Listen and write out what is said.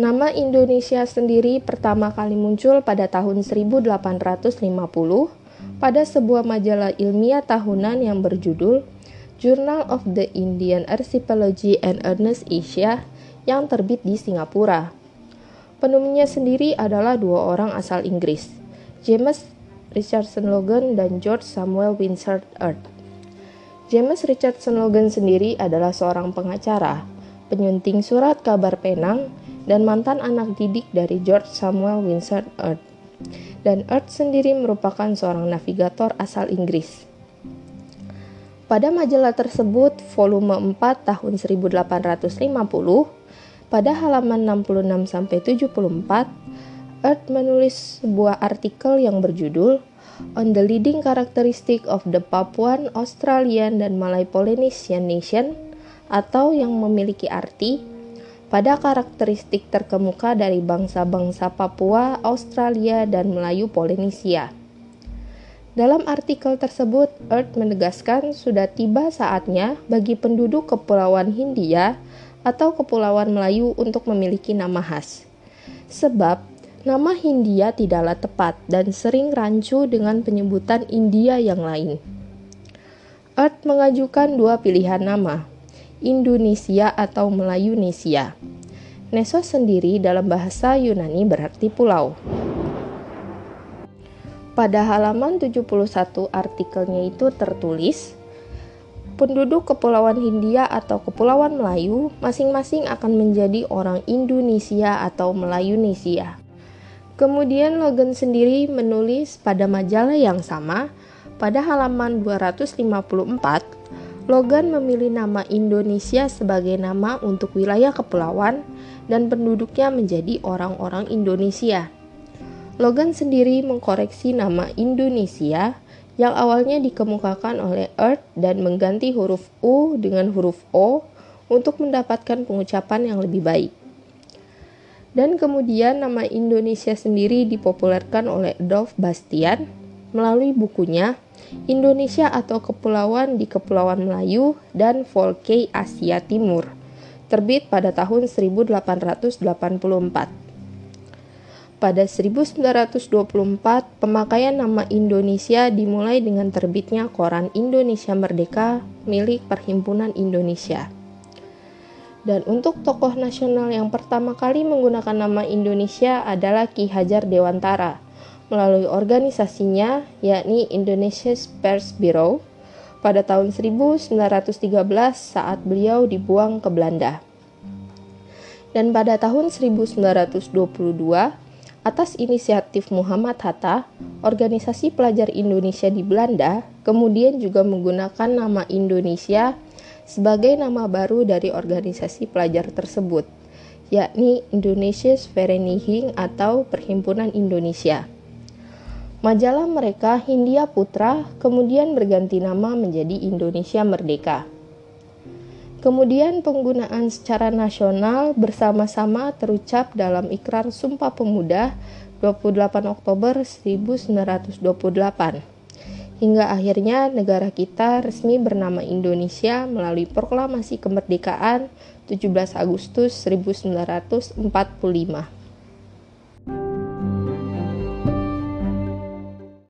Nama Indonesia sendiri pertama kali muncul pada tahun 1850 pada sebuah majalah ilmiah tahunan yang berjudul Journal of the Indian Archipelago and Ernest Asia yang terbit di Singapura. Penemunya sendiri adalah dua orang asal Inggris, James Richardson Logan dan George Samuel Winsor Earth. James Richardson Logan sendiri adalah seorang pengacara, penyunting surat kabar penang, dan mantan anak didik dari George Samuel Winsor Earth. Dan Earth sendiri merupakan seorang navigator asal Inggris. Pada majalah tersebut, volume 4 tahun 1850, pada halaman 66-74, Earth menulis sebuah artikel yang berjudul On the Leading Characteristic of the Papuan, Australian, dan Malay Polynesian Nation atau yang memiliki arti pada karakteristik terkemuka dari bangsa-bangsa Papua, Australia, dan Melayu Polinesia. Dalam artikel tersebut, Earth menegaskan sudah tiba saatnya bagi penduduk Kepulauan Hindia atau Kepulauan Melayu untuk memiliki nama khas. Sebab, nama Hindia tidaklah tepat dan sering rancu dengan penyebutan India yang lain. Earth mengajukan dua pilihan nama, Indonesia atau Melayunesia. Nesos sendiri dalam bahasa Yunani berarti pulau. Pada halaman 71 artikelnya itu tertulis, penduduk Kepulauan Hindia atau Kepulauan Melayu masing-masing akan menjadi orang Indonesia atau Melayunesia. Kemudian Logan sendiri menulis pada majalah yang sama, pada halaman 254, Logan memilih nama Indonesia sebagai nama untuk wilayah kepulauan dan penduduknya menjadi orang-orang Indonesia. Logan sendiri mengkoreksi nama Indonesia yang awalnya dikemukakan oleh Earth dan mengganti huruf U dengan huruf O untuk mendapatkan pengucapan yang lebih baik. Dan kemudian nama Indonesia sendiri dipopulerkan oleh Adolf Bastian melalui bukunya Indonesia atau Kepulauan di Kepulauan Melayu dan Volcay Asia Timur, terbit pada tahun 1884. Pada 1924, pemakaian nama Indonesia dimulai dengan terbitnya Koran Indonesia Merdeka milik Perhimpunan Indonesia. Dan untuk tokoh nasional yang pertama kali menggunakan nama Indonesia adalah Ki Hajar Dewantara melalui organisasinya yakni Indonesia Spares Bureau pada tahun 1913 saat beliau dibuang ke Belanda. Dan pada tahun 1922 Atas inisiatif Muhammad Hatta, organisasi pelajar Indonesia di Belanda kemudian juga menggunakan nama Indonesia sebagai nama baru dari organisasi pelajar tersebut, yakni Indonesia's Vereniging atau Perhimpunan Indonesia. Majalah mereka Hindia Putra kemudian berganti nama menjadi Indonesia Merdeka. Kemudian penggunaan secara nasional bersama-sama terucap dalam Ikrar Sumpah Pemuda 28 Oktober 1928. Hingga akhirnya negara kita resmi bernama Indonesia melalui proklamasi kemerdekaan 17 Agustus 1945.